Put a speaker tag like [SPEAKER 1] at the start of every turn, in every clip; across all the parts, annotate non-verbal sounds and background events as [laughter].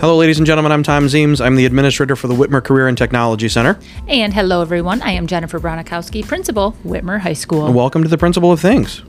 [SPEAKER 1] Hello, ladies and gentlemen. I'm Thom Zeems. I'm the administrator for the Whitmer Career and Technology Center.
[SPEAKER 2] And hello, everyone. I am Jennifer Bronikowski, principal, Whitmer High School.
[SPEAKER 1] And Welcome to the Principal of Things.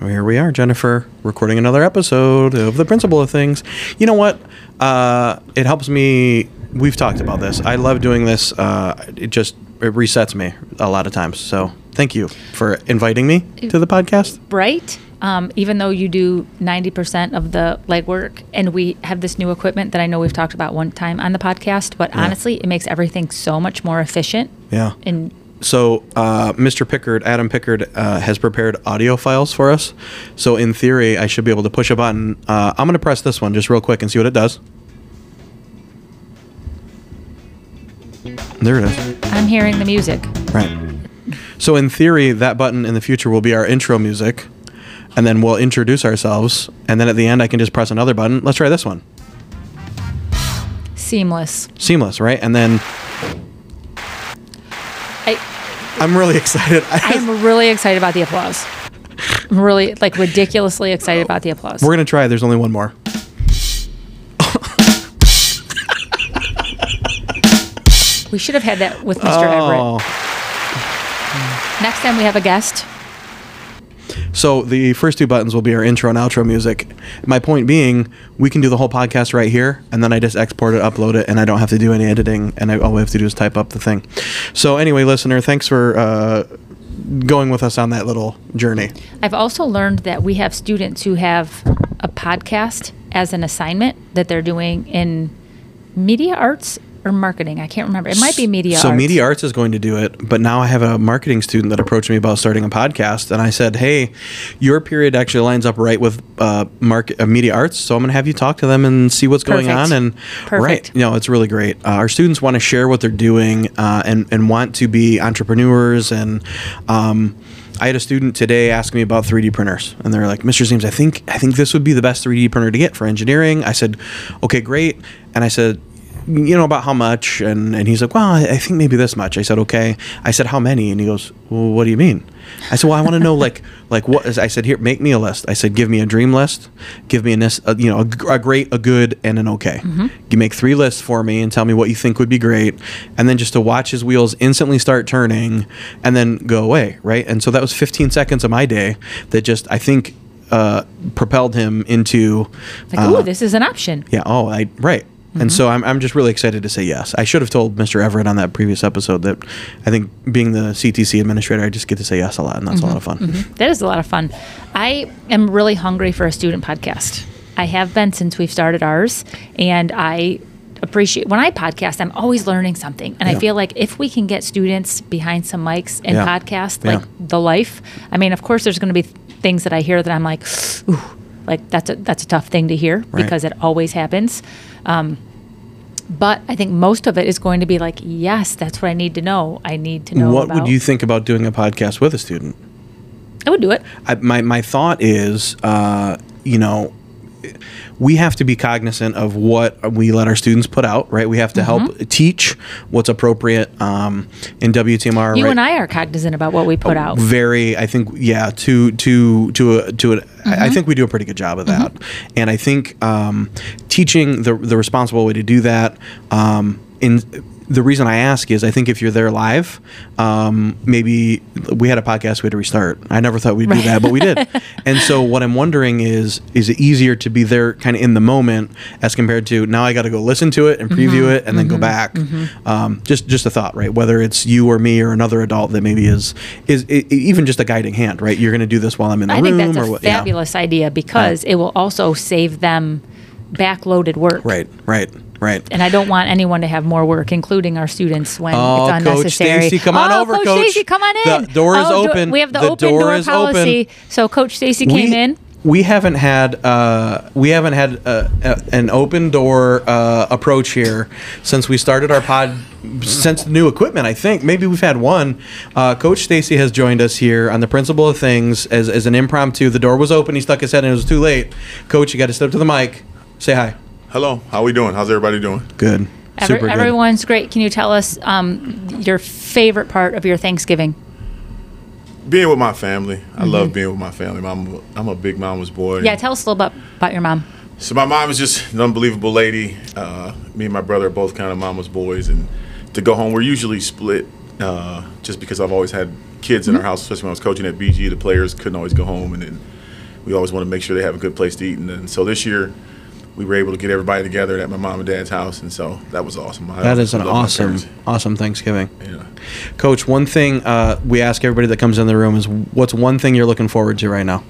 [SPEAKER 1] Here we are, Jennifer, recording another episode of the Principal of Things. You know what? Uh, it helps me. We've talked about this. I love doing this. Uh, it just it resets me a lot of times. So thank you for inviting me to the podcast.
[SPEAKER 2] Right? Um, even though you do 90% of the legwork, and we have this new equipment that I know we've talked about one time on the podcast, but
[SPEAKER 1] Yeah.
[SPEAKER 2] honestly, it makes everything so much more efficient.
[SPEAKER 1] Yeah.
[SPEAKER 2] And
[SPEAKER 1] So, uh, Mr. Pickard, Adam Pickard, uh, has prepared audio files for us. So, in theory, I should be able to push a button. Uh, I'm going to press this one just real quick and see what it does. There it is.
[SPEAKER 2] I'm hearing the music.
[SPEAKER 1] Right. So, in theory, that button in the future will be our intro music. And then we'll introduce ourselves. And then at the end, I can just press another button. Let's try this one.
[SPEAKER 2] Seamless.
[SPEAKER 1] Seamless, right? And then
[SPEAKER 2] I,
[SPEAKER 1] I'm really excited. [laughs]
[SPEAKER 2] I am really excited about the applause. I'm really, like, ridiculously excited about the applause.
[SPEAKER 1] We're going to try. There's only one more. [laughs]
[SPEAKER 2] We should have had that with Mr. Everett.
[SPEAKER 1] Oh.
[SPEAKER 2] Next time we have a guest,
[SPEAKER 1] So the first two buttons will be our intro and outro music. My point being, we can do the whole podcast right here, and then I just export it, upload it, and I don't have to do any editing, and I, all we have to do is type up the thing. So anyway, listener, thanks for uh, going with us on that little journey.
[SPEAKER 2] I've also learned that we have students who have a podcast as an assignment that they're doing in media arts or marketing. I can't remember. It might be media
[SPEAKER 1] So
[SPEAKER 2] arts.
[SPEAKER 1] media arts is going to do it, but now I have a marketing student that approached me about starting a podcast, and I said, "Hey, your period actually lines up right with uh, market uh, media arts, so I'm going to have you talk to them and see what's going on." And
[SPEAKER 2] Perfect.
[SPEAKER 1] right, you know, it's really great. Uh, our students want to share what they're doing uh, and and want to be entrepreneurs and. Um, I had a student today ask me about 3D printers, and they're like, "Mr. James, I think I think this would be the best 3D printer to get for engineering." I said, "Okay, great," and I said, you know about how much? And, and he's like well I, I think maybe this much. I said okay. I said how many? And he goes well what do you mean? I said well i want to know [laughs] like like what is i said here make me a list. I said give me a dream list. Give me a, a you know a great a good and an okay. You make three lists for me and tell me what you think would be great. And then just to watch his wheels instantly start turning and then go away right? And so that was 15 seconds of my day that just i think uh, propelled him into
[SPEAKER 2] like,
[SPEAKER 1] uh,
[SPEAKER 2] ooh, this is an option.
[SPEAKER 1] yeah. Oh, I right. And so mm-hmm. I'm, I'm just really excited to say yes. I should have told Mr. Everett on that previous episode that I think being the CTC administrator, I just get to say yes a lot, and that's a mm-hmm. lot of fun. Mm-hmm.
[SPEAKER 2] That is a lot of fun. I am really hungry for a student podcast. I have been since we've started ours, and I appreciate when I podcast, I'm always learning something. And
[SPEAKER 1] Yeah.
[SPEAKER 2] I feel like if we can get students behind some mics and
[SPEAKER 1] Yeah.
[SPEAKER 2] podcast,
[SPEAKER 1] Yeah.
[SPEAKER 2] like the life, I mean, of course, there's going to be things that I hear that I'm like, ooh, like that's a that's a tough thing to hear
[SPEAKER 1] Right.
[SPEAKER 2] because it always happens. Um, but I think most of it is going to be like, yes, that's what I need to know. I need to know.
[SPEAKER 1] What
[SPEAKER 2] about.
[SPEAKER 1] would you think about doing a podcast with a student?
[SPEAKER 2] I would do it.
[SPEAKER 1] I, my my thought is, uh, you know, we have to be cognizant of what we let our students put out, right? We have to
[SPEAKER 2] Mm-hmm.
[SPEAKER 1] help teach what's appropriate um, in WTMR.
[SPEAKER 2] You
[SPEAKER 1] right?
[SPEAKER 2] and I are cognizant about what we put out.
[SPEAKER 1] very i think yeah to to to a, to a, I- I think we do a pretty good job of that and i think um, teaching the the responsible way to do that um, in the reason I ask is I think if you're there live, um, maybe we had a podcast we had to restart. I never thought we'd do that, but we did. [laughs] and so what I'm wondering is, is it easier to be there kind of in the moment as compared to now I got to go listen to it and preview it and then go back. Um, just just a thought, right? Whether it's you or me or another adult that maybe is is i even just a guiding hand, right? You're going to do this while I'm in the
[SPEAKER 2] I
[SPEAKER 1] room
[SPEAKER 2] think that's a
[SPEAKER 1] what? yeah.
[SPEAKER 2] fabulous idea because it will also save them backloaded work.
[SPEAKER 1] Right, right, right.
[SPEAKER 2] And I don't want anyone to have more work, including our students, when
[SPEAKER 1] Oh,
[SPEAKER 2] it's
[SPEAKER 1] Coach
[SPEAKER 2] unnecessary.
[SPEAKER 1] Stacey, come on
[SPEAKER 2] oh,
[SPEAKER 1] over,
[SPEAKER 2] Coach.
[SPEAKER 1] Coach.
[SPEAKER 2] Stacey, come on in.
[SPEAKER 1] The door is
[SPEAKER 2] Oh, do-
[SPEAKER 1] open.
[SPEAKER 2] we have the,
[SPEAKER 1] The
[SPEAKER 2] open
[SPEAKER 1] door
[SPEAKER 2] door,
[SPEAKER 1] is open.
[SPEAKER 2] policy. So Coach Stacey came in.
[SPEAKER 1] We haven't had uh, we haven't had uh, uh, an open door uh, approach here since we started our pod. Since the new equipment, I think maybe we've had one. Uh, Coach Stacey has joined us here on the principal of things as, as an impromptu. The door was open. He stuck his head in. It was too late. Coach, you got to step to the mic. Say hi.
[SPEAKER 3] Hello, how we doing? How's everybody doing?
[SPEAKER 1] Good.
[SPEAKER 2] Every,
[SPEAKER 1] Super good.
[SPEAKER 2] everyone's great. Can you tell us um, your favorite part of your Thanksgiving?
[SPEAKER 3] being with my family. I love being with my family. I'm, I'm a big mama's boy.
[SPEAKER 2] Yeah, tell us a little bit about your mom.
[SPEAKER 3] So my mom is just an unbelievable lady. Uh, me and my brother are both kind of mama's boys, and to go home, we're usually split. Uh, just because I've always had kids in our house, especially when I was coaching at BG, the players couldn't always go home, and then we always want to make sure they have a good place to eat. And then so this year, we were able to get everybody together at my mom and dad's house, and so that was awesome. I
[SPEAKER 1] That is an awesome, awesome Thanksgiving.
[SPEAKER 3] Yeah.
[SPEAKER 1] Coach, one thing uh, we ask everybody that comes in the room is what's one thing you're looking forward to right now?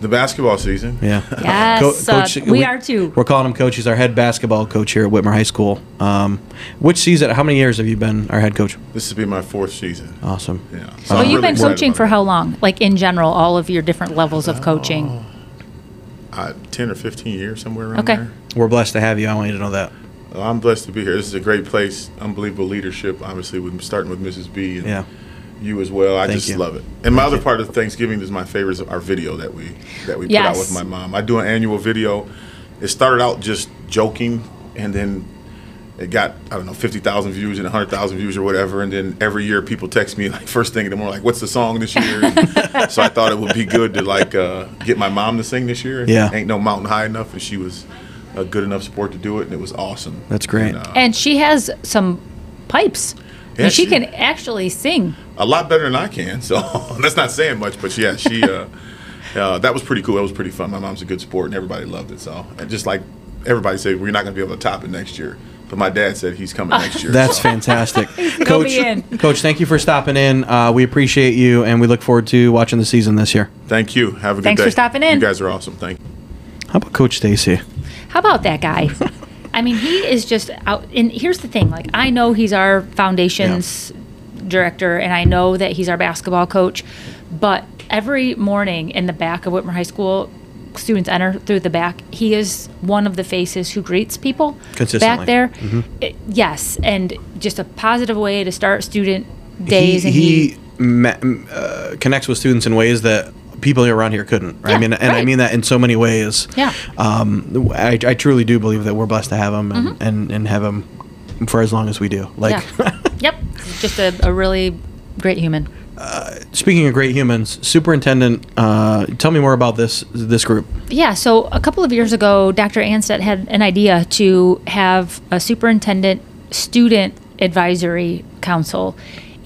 [SPEAKER 3] The basketball season.
[SPEAKER 1] Yeah. [laughs]
[SPEAKER 2] Yes, uh, we are too.
[SPEAKER 1] We're calling him coach. He's our head basketball coach here at Whitmer High School. Um, which season? How many years have you been our head coach?
[SPEAKER 3] This will be my fourth season.
[SPEAKER 1] Awesome.
[SPEAKER 3] Yeah.
[SPEAKER 1] Oh.
[SPEAKER 3] So
[SPEAKER 2] Well, you've
[SPEAKER 3] really
[SPEAKER 2] been coaching for how long? Like in general, all of your different levels of coaching.
[SPEAKER 3] Uh, 10 or 15 years, somewhere around
[SPEAKER 2] Okay.
[SPEAKER 3] there.
[SPEAKER 1] We're blessed to have you. I want you to know that.
[SPEAKER 3] Well, I'm blessed to be here. This is a great place. Unbelievable leadership, obviously, with starting with Mrs. B and
[SPEAKER 1] Yeah.
[SPEAKER 3] you as well. I
[SPEAKER 1] Thank
[SPEAKER 3] just
[SPEAKER 1] you.
[SPEAKER 3] love it. And my other part of Thanksgiving is my favorite is our video that we that we put out with my mom. I do an annual video. It started out just joking, and then it got I don't know fifty thousand views and hundred thousand views or whatever. And then every year people text me like first thing in the morning like, "What's the song this year?" [laughs] So I thought it would be good to like uh, get my mom to sing this year. And
[SPEAKER 1] Yeah.
[SPEAKER 3] ain't no mountain high enough, and she was a good enough support to do it, and it was awesome.
[SPEAKER 1] That's great.
[SPEAKER 3] And, uh,
[SPEAKER 2] And she has some pipes.
[SPEAKER 3] Yeah,
[SPEAKER 2] and she,
[SPEAKER 3] she-
[SPEAKER 2] can actually sing.
[SPEAKER 3] a lot better than I can. So [laughs] that's not saying much, but yeah, she uh, uh, that was pretty cool. That was pretty fun. My mom's a good sport, and everybody loved it. So and just like everybody said, we're not going to be able to top it next year. But my dad said he's coming next year.
[SPEAKER 1] That's
[SPEAKER 3] so.
[SPEAKER 1] fantastic. [laughs] Coach. Coach, thank you for stopping in. Uh, we appreciate you, and we look forward to watching the season this year.
[SPEAKER 3] Thank you. Have a good
[SPEAKER 2] Thanks
[SPEAKER 3] day.
[SPEAKER 2] for stopping in.
[SPEAKER 3] You guys are awesome. Thank you.
[SPEAKER 1] How about Coach Stacey?
[SPEAKER 2] How about that guy? [laughs] I mean, he is just out. And here's the thing: like, I know he's our foundation's director, and I know that he's our basketball coach. But every morning in the back of Whitmer High School, students enter through the back. He is one of the faces who greets people
[SPEAKER 1] Consistently.
[SPEAKER 2] back there. It- yes, and just a positive way to start student days.
[SPEAKER 1] he
[SPEAKER 2] and he,
[SPEAKER 1] he ma- uh, connects with students in ways that people around here couldn't. Right? I mean, and I mean that in so many ways.
[SPEAKER 2] Yeah.
[SPEAKER 1] Um, I, I truly do believe that we're blessed to have him and,
[SPEAKER 2] Mm-hmm.
[SPEAKER 1] and, and have him for as long as we do. Like,
[SPEAKER 2] yeah. [laughs] yep, just a, a really great human.
[SPEAKER 1] Speaking of great humans, superintendent, uh, tell me more about this this group.
[SPEAKER 2] Yeah, so a couple of years ago, Dr. Anstead had an idea to have a superintendent student advisory council.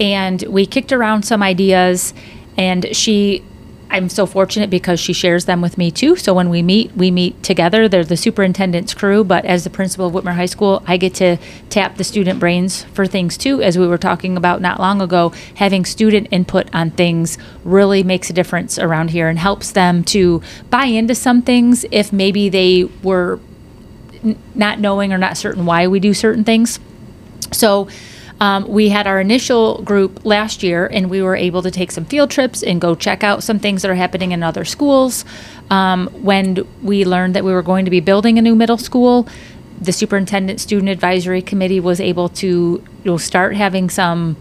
[SPEAKER 2] And we kicked around some ideas, and she, I'm so fortunate because she shares them with me too. So when we meet, we meet together. They're the superintendent's crew, but as the principal of Whitmer High School, I get to tap the student brains for things too. As we were talking about not long ago, having student input on things really makes a difference around here and helps them to buy into some things if maybe they were not knowing or not certain why we do certain things. So um, we had our initial group last year, and we were able to take some field trips and go check out some things that are happening in other schools. Um, when we learned that we were going to be building a new middle school, the superintendent student advisory committee was able to you know, start having some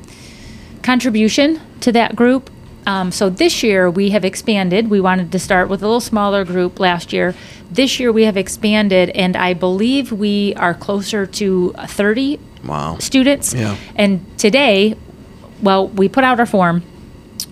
[SPEAKER 2] contribution to that group. Um, so this year we have expanded. We wanted to start with a little smaller group last year. This year we have expanded, and I believe we are closer to 30
[SPEAKER 1] Wow.
[SPEAKER 2] students.
[SPEAKER 1] Yeah.
[SPEAKER 2] And today, well, we put out our form,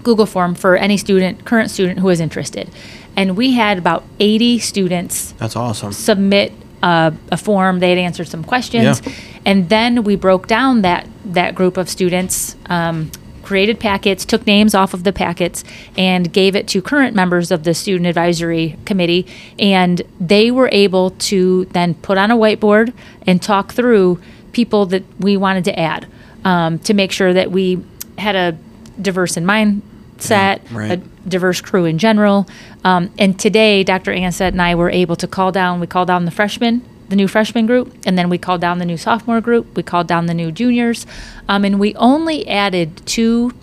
[SPEAKER 2] Google form for any student, current student who is interested. And we had about 80 students
[SPEAKER 1] That's awesome.
[SPEAKER 2] submit a, a form. They had answered some questions,
[SPEAKER 1] Yeah.
[SPEAKER 2] and then we broke down that that group of students, um, created packets, took names off of the packets, and gave it to current members of the student advisory committee, and they were able to then put on a whiteboard and talk through people that we wanted to add um, to make sure that we had a diverse in mindset,
[SPEAKER 1] right.
[SPEAKER 2] a diverse crew in general. Um, and today, Dr. Anstead and I were able to call down, we called down the freshmen, the new freshman group, and then we called down the new sophomore group, we called down the new juniors, um, and we only added two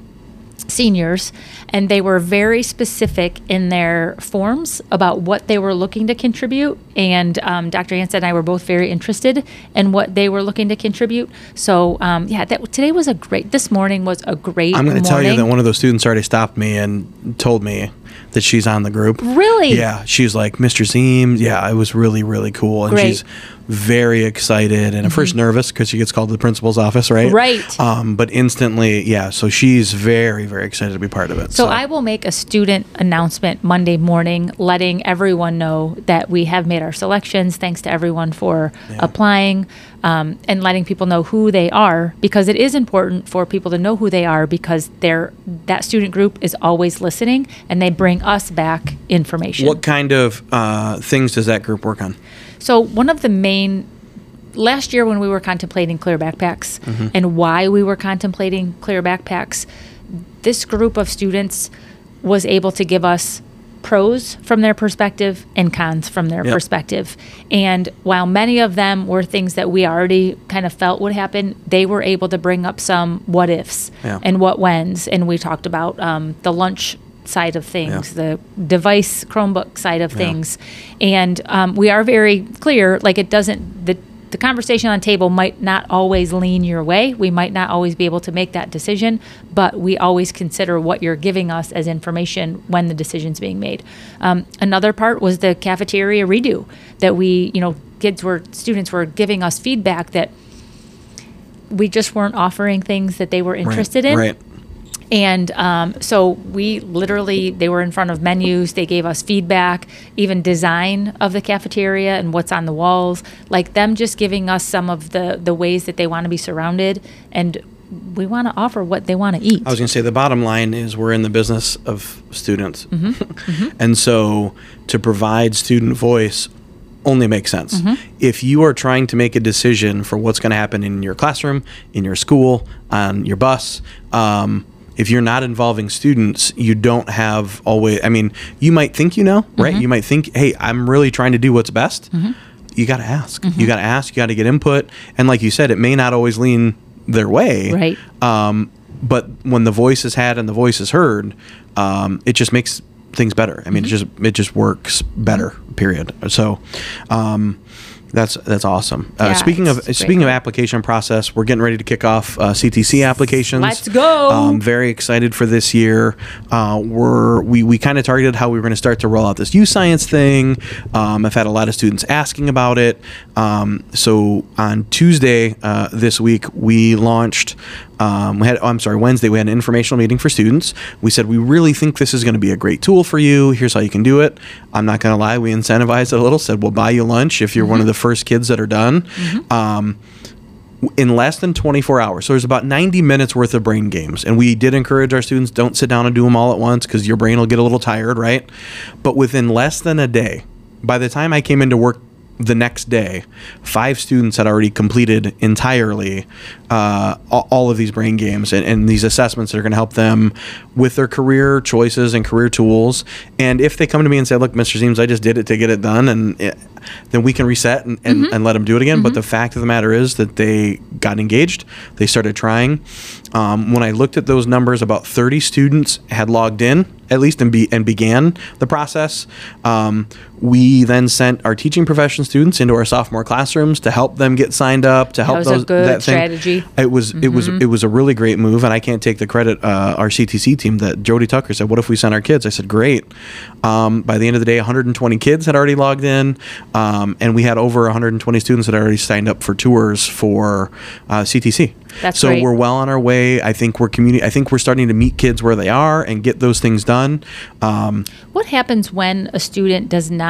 [SPEAKER 2] seniors, and they were very specific in their forms about what they were looking to contribute. And um, Dr. Anstead and I were both very interested in what they were looking to contribute. So um, yeah, that today was a great. This morning was a great.
[SPEAKER 1] I'm going to tell you that one of those students already stopped me and told me that she's on the group.
[SPEAKER 2] Really?
[SPEAKER 1] Yeah. She's like, Mr. Zeem. Yeah, it was really, really cool. And
[SPEAKER 2] Great.
[SPEAKER 1] she's very excited and at first nervous because she gets called to the principal's office, right?
[SPEAKER 2] Mm-hmm. Right.
[SPEAKER 1] Um, but instantly, yeah. So she's very, very excited to be part of it.
[SPEAKER 2] So I will make a student announcement Monday morning, letting everyone know that we have made our selections. Thanks to everyone for applying, um, and letting people know who they are because it is important for people to know who they are because they're that student group is always listening and they bring us back information.
[SPEAKER 1] What kind of uh, things does that group work on?
[SPEAKER 2] So one of the main last year when we were contemplating clear backpacks and why we were contemplating clear backpacks, this group of students was able to give us pros from their perspective and cons from their
[SPEAKER 1] Yep.
[SPEAKER 2] perspective. And while many of them were things that we already kind of felt would happen, they were able to bring up some what ifs
[SPEAKER 1] Yeah.
[SPEAKER 2] and what whens. And we talked about um, the lunch side of things, the device Chromebook side of things. And um, we are very clear, like it doesn't, the, the conversation on table might not always lean your way. We might not always be able to make that decision, but we always consider what you're giving us as information when the decision's being made. Um, another part was the cafeteria redo that we, you know, kids were, students were giving us feedback that we just weren't offering things that they were interested in.
[SPEAKER 1] Right.
[SPEAKER 2] And um, so we literally, they were in front of menus. They gave us feedback, even design of the cafeteria and what's on the walls. Like them just giving us some of the the ways that they want to be surrounded, and we want to offer what they want to eat.
[SPEAKER 1] I was going to say the bottom line is we're in the business of students.
[SPEAKER 2] Mm-hmm. [laughs]
[SPEAKER 1] and so to provide student voice only makes sense.
[SPEAKER 2] Mm-hmm.
[SPEAKER 1] If you are trying to make a decision for what's going to happen in your classroom, in your school, on your bus, um, if you're not involving students, you don't have always, I mean, you might think you know, right?
[SPEAKER 2] Mm-hmm.
[SPEAKER 1] You might think, hey, I'm really trying to do what's best. You got to ask.
[SPEAKER 2] Mm-hmm.
[SPEAKER 1] You got to ask. You got to get input. And like you said, it may not always lean their way
[SPEAKER 2] Right.
[SPEAKER 1] um, but when the voice is had and the voice is heard, um, it just makes things better. I mean, it just it just works better. Period. So. Um, that's that's awesome. Uh,
[SPEAKER 2] Yeah,
[SPEAKER 1] speaking of speaking of application process, we're getting ready to kick off uh, CTC applications.
[SPEAKER 2] Let's go.
[SPEAKER 1] Um, very excited for this year. Uh, we're we we kind of targeted how we were going to start to roll out this YouScience thing. Um, I've had a lot of students asking about it. Um, so on Tuesday uh, this week, we launched. Um, we had, oh, I'm sorry, Wednesday, we had an informational meeting for students. We said, we really think this is going to be a great tool for you. Here's how you can do it. I'm not going to lie, we incentivized it a little, said, we'll buy you lunch if you're one of the first kids that are done. Um, in less than 24 hours. So there's about 90 minutes worth of brain games. And we did encourage our students don't sit down and do them all at once because your brain will get a little tired, right? But within less than a day, by the time I came into work the next day, five students had already completed entirely uh, all of these brain games and, and these assessments that are going to help them with their career choices and career tools. And if they come to me and say, "Look, Mr. Zeems, I just did it to get it done," and it, then we can reset and, and, and let them do it again. But the fact of the matter is that they got engaged, they started trying. Um, when I looked at those numbers, about 30 students had logged in at least and, be, and began the process. Um, we then sent our teaching profession students into our sophomore classrooms to help them get signed up to help
[SPEAKER 2] a
[SPEAKER 1] those that thing. It was it was it was a really great move, and I can't take the credit. Uh, our CTC team that Jody Tucker said, "What if we sent our kids?" I said, "Great." Um, by the end of the day, 120 kids had already logged in, um, and we had over 120 students that had already signed up for tours for uh, CTC.
[SPEAKER 2] That's
[SPEAKER 1] so
[SPEAKER 2] great.
[SPEAKER 1] we're well on our way. I think we're communi- I think we're starting to meet kids where they are and get those things done. Um,
[SPEAKER 2] What happens when a student does not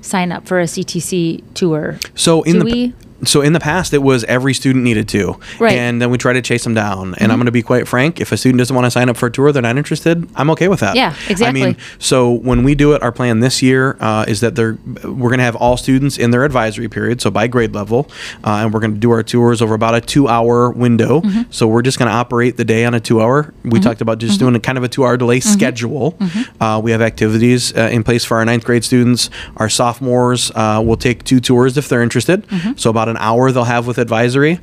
[SPEAKER 2] sign up for a CTC tour?
[SPEAKER 1] So in
[SPEAKER 2] Do
[SPEAKER 1] the
[SPEAKER 2] we-
[SPEAKER 1] so in the past it was every student needed to,
[SPEAKER 2] Right. Mm-hmm.
[SPEAKER 1] and then we try to chase them down. And I'm going to be quite frank: if a student doesn't want to sign up for a tour, they're not interested. I'm okay with that.
[SPEAKER 2] Yeah, exactly.
[SPEAKER 1] I mean, so when we do it, our plan this year uh, is that they're we're going to have all students in their advisory period, so by grade level, uh, and we're going to do our tours over about a two-hour window.
[SPEAKER 2] Mm-hmm.
[SPEAKER 1] So we're just going to operate the day on a two-hour. We talked about just doing a kind of a two-hour delay
[SPEAKER 2] Mm-hmm.
[SPEAKER 1] schedule. Uh, we have activities uh, in place for our ninth grade students. Our sophomores uh, will take two tours if they're interested.
[SPEAKER 2] Mm-hmm.
[SPEAKER 1] So about about an hour they'll have with advisory.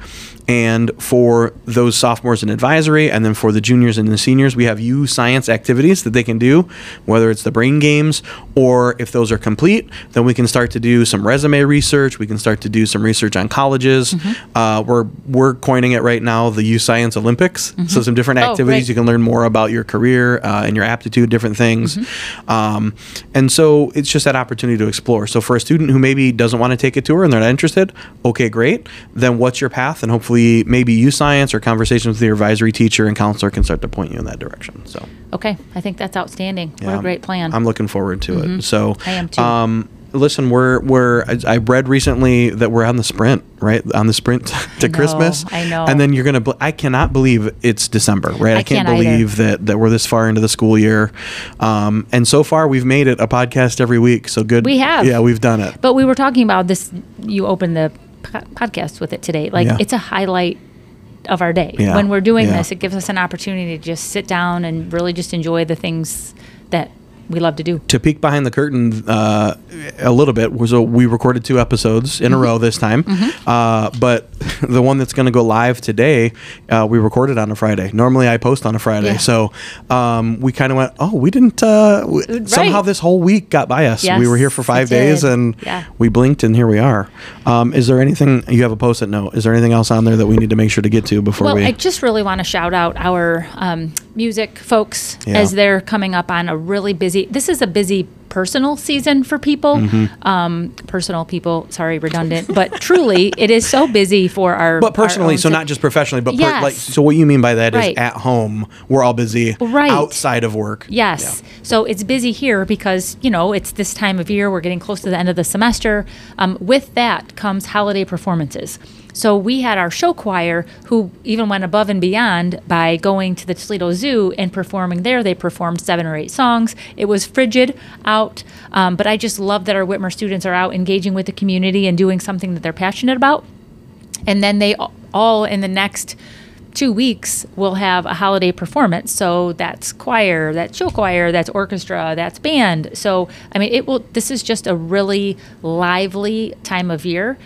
[SPEAKER 1] And for those sophomores in advisory, and then for the juniors and the seniors, we have YouScience activities that they can do, whether it's the brain games or if those are complete, then we can start to do some resume research. We can start to do some research on colleges.
[SPEAKER 2] Mm-hmm.
[SPEAKER 1] Uh, we're we're coining it right now the YouScience Olympics. So some different
[SPEAKER 2] Oh,
[SPEAKER 1] activities
[SPEAKER 2] great.
[SPEAKER 1] you can learn more about your career uh, and your aptitude, different things.
[SPEAKER 2] Mm-hmm.
[SPEAKER 1] Um, and so it's just that opportunity to explore. So for a student who maybe doesn't want to take a tour and they're not interested, okay, great. Then what's your path? And hopefully maybe YouScience or conversations with your advisory teacher and counselor can start to point you in that direction. So
[SPEAKER 2] Okay, I think that's outstanding. What
[SPEAKER 1] yeah,
[SPEAKER 2] a great plan.
[SPEAKER 1] I'm looking forward to it. So
[SPEAKER 2] I am too.
[SPEAKER 1] Um, listen, we're we're I I read recently that we're on the sprint, right? On the sprint [laughs] to
[SPEAKER 2] know,
[SPEAKER 1] Christmas.
[SPEAKER 2] I know.
[SPEAKER 1] And then you're gonna. I cannot believe it's December, right? I,
[SPEAKER 2] I
[SPEAKER 1] can't,
[SPEAKER 2] can't either.
[SPEAKER 1] believe that that we're this far into the school year. Um, and so far we've made it a podcast every week. So good.
[SPEAKER 2] We have.
[SPEAKER 1] Yeah, we've done it.
[SPEAKER 2] But we were talking about this. You opened the podcast with it today. Like
[SPEAKER 1] Yeah.
[SPEAKER 2] it's a highlight of our day
[SPEAKER 1] Yeah.
[SPEAKER 2] when we're doing
[SPEAKER 1] Yeah.
[SPEAKER 2] this. It gives us an opportunity to just sit down and really just enjoy the things that we love to do.
[SPEAKER 1] to peek behind the curtain uh, a little bit was we recorded two episodes in a row this time uh, but [laughs] the one that's going to go live today uh, we recorded on a friday normally i post on a friday
[SPEAKER 2] Yeah.
[SPEAKER 1] so um, we kind of went oh we didn't uh, w- somehow this whole week got by us we were here for five days and
[SPEAKER 2] Yeah.
[SPEAKER 1] we blinked and here we are um, is there anything you have a post-it note is there anything else on there that we need to make sure to get to before
[SPEAKER 2] Well,
[SPEAKER 1] we
[SPEAKER 2] I just really want to shout out our um, music folks
[SPEAKER 1] Yeah.
[SPEAKER 2] as they're coming up on a really busy. This is a busy personal season for people.
[SPEAKER 1] Mm-hmm.
[SPEAKER 2] Um, personal people, sorry, redundant, but truly, it is so busy for our.
[SPEAKER 1] but personally,
[SPEAKER 2] our
[SPEAKER 1] so not just professionally, but per, like. So what you mean by that is
[SPEAKER 2] Right.
[SPEAKER 1] at home we're all busy.
[SPEAKER 2] Right.
[SPEAKER 1] Outside of work.
[SPEAKER 2] Yes. So it's busy here because, you know, it's this time of year. We're getting close to the end of the semester. Um, with that comes holiday performances. So we had our show choir who even went above and beyond by going to the Toledo Zoo and performing there. They performed seven or eight songs. It was frigid out, um, but I just love that our Whitmer students are out engaging with the community and doing something that they're passionate about and then they all in the next two weeks will have a holiday performance so that's choir that's show choir that's orchestra that's band so i mean it will this is just a really lively time of year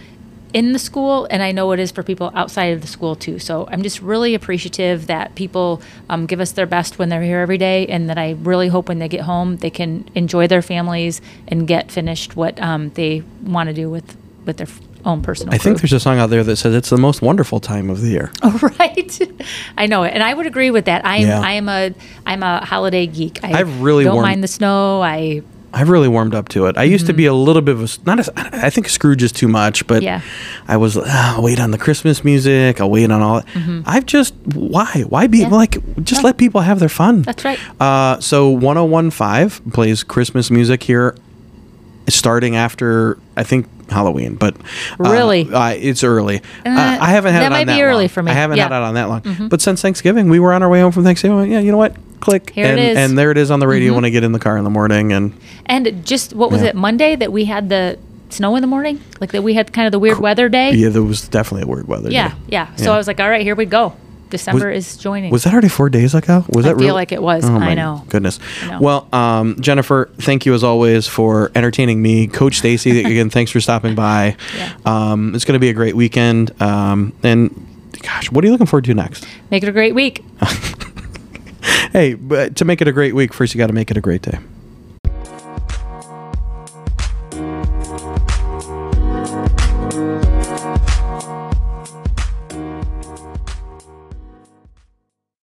[SPEAKER 2] in the school and i know it is for people outside of the school too. So i'm just really appreciative that people um, give us their best when they're here every day and that i really hope when they get home they can enjoy their families and get finished what um, they want to do with with their own personal
[SPEAKER 1] I think there's a song out there that says it's the most wonderful time of the year. [laughs]
[SPEAKER 2] Oh, right. [laughs] I know it and i would agree with that. I'm
[SPEAKER 1] Yeah.
[SPEAKER 2] i am a i'm a holiday geek. I
[SPEAKER 1] I've really
[SPEAKER 2] don't
[SPEAKER 1] warmed-
[SPEAKER 2] mind the snow. I
[SPEAKER 1] I've really warmed up to it. I used to be a little bit of a not. A, I think Scrooge is too much, but
[SPEAKER 2] Mm-hmm. Yeah.
[SPEAKER 1] I was. ah, I'll wait on the Christmas music. I'll wait on all. I've just why why be
[SPEAKER 2] Mm-hmm. Yeah.
[SPEAKER 1] like just
[SPEAKER 2] Yeah.
[SPEAKER 1] let people have their fun.
[SPEAKER 2] That's right.
[SPEAKER 1] Uh, so 1015 plays Christmas music here, starting after I think Halloween, but uh,
[SPEAKER 2] Really?
[SPEAKER 1] uh, it's early. Uh, I haven't had
[SPEAKER 2] that
[SPEAKER 1] it on
[SPEAKER 2] might be
[SPEAKER 1] that
[SPEAKER 2] early
[SPEAKER 1] long.
[SPEAKER 2] for me.
[SPEAKER 1] I haven't had
[SPEAKER 2] Yeah. Mm-hmm.
[SPEAKER 1] it on that long. But since Thanksgiving, we were on our way home from Thanksgiving. Yeah, you know what? Click
[SPEAKER 2] Here
[SPEAKER 1] and
[SPEAKER 2] is. Mm-hmm.
[SPEAKER 1] and there it is on the radio when I get in the car in the morning and.
[SPEAKER 2] and just what was
[SPEAKER 1] Yeah.
[SPEAKER 2] it monday that we had the snow in the morning like that we had kind of the weird weather day
[SPEAKER 1] Yeah, there was definitely a weird weather.
[SPEAKER 2] yeah
[SPEAKER 1] day.
[SPEAKER 2] yeah so
[SPEAKER 1] Yeah.
[SPEAKER 2] i was like all right here we go december is joining
[SPEAKER 1] Was that already four days ago? Was
[SPEAKER 2] I
[SPEAKER 1] that
[SPEAKER 2] feel
[SPEAKER 1] real?
[SPEAKER 2] like it was.
[SPEAKER 1] Oh
[SPEAKER 2] I know.
[SPEAKER 1] Goodness.
[SPEAKER 2] I know.
[SPEAKER 1] Well, um, Jennifer, thank you as always for entertaining me. Coach Stacey, [laughs] again, thanks for stopping by.
[SPEAKER 2] Yeah.
[SPEAKER 1] Um, it's going to be a great weekend. Um, and gosh, what are you looking forward to next?
[SPEAKER 2] make it a great week [laughs]
[SPEAKER 1] Hey, but to make it a great week, first you got to make it a great day.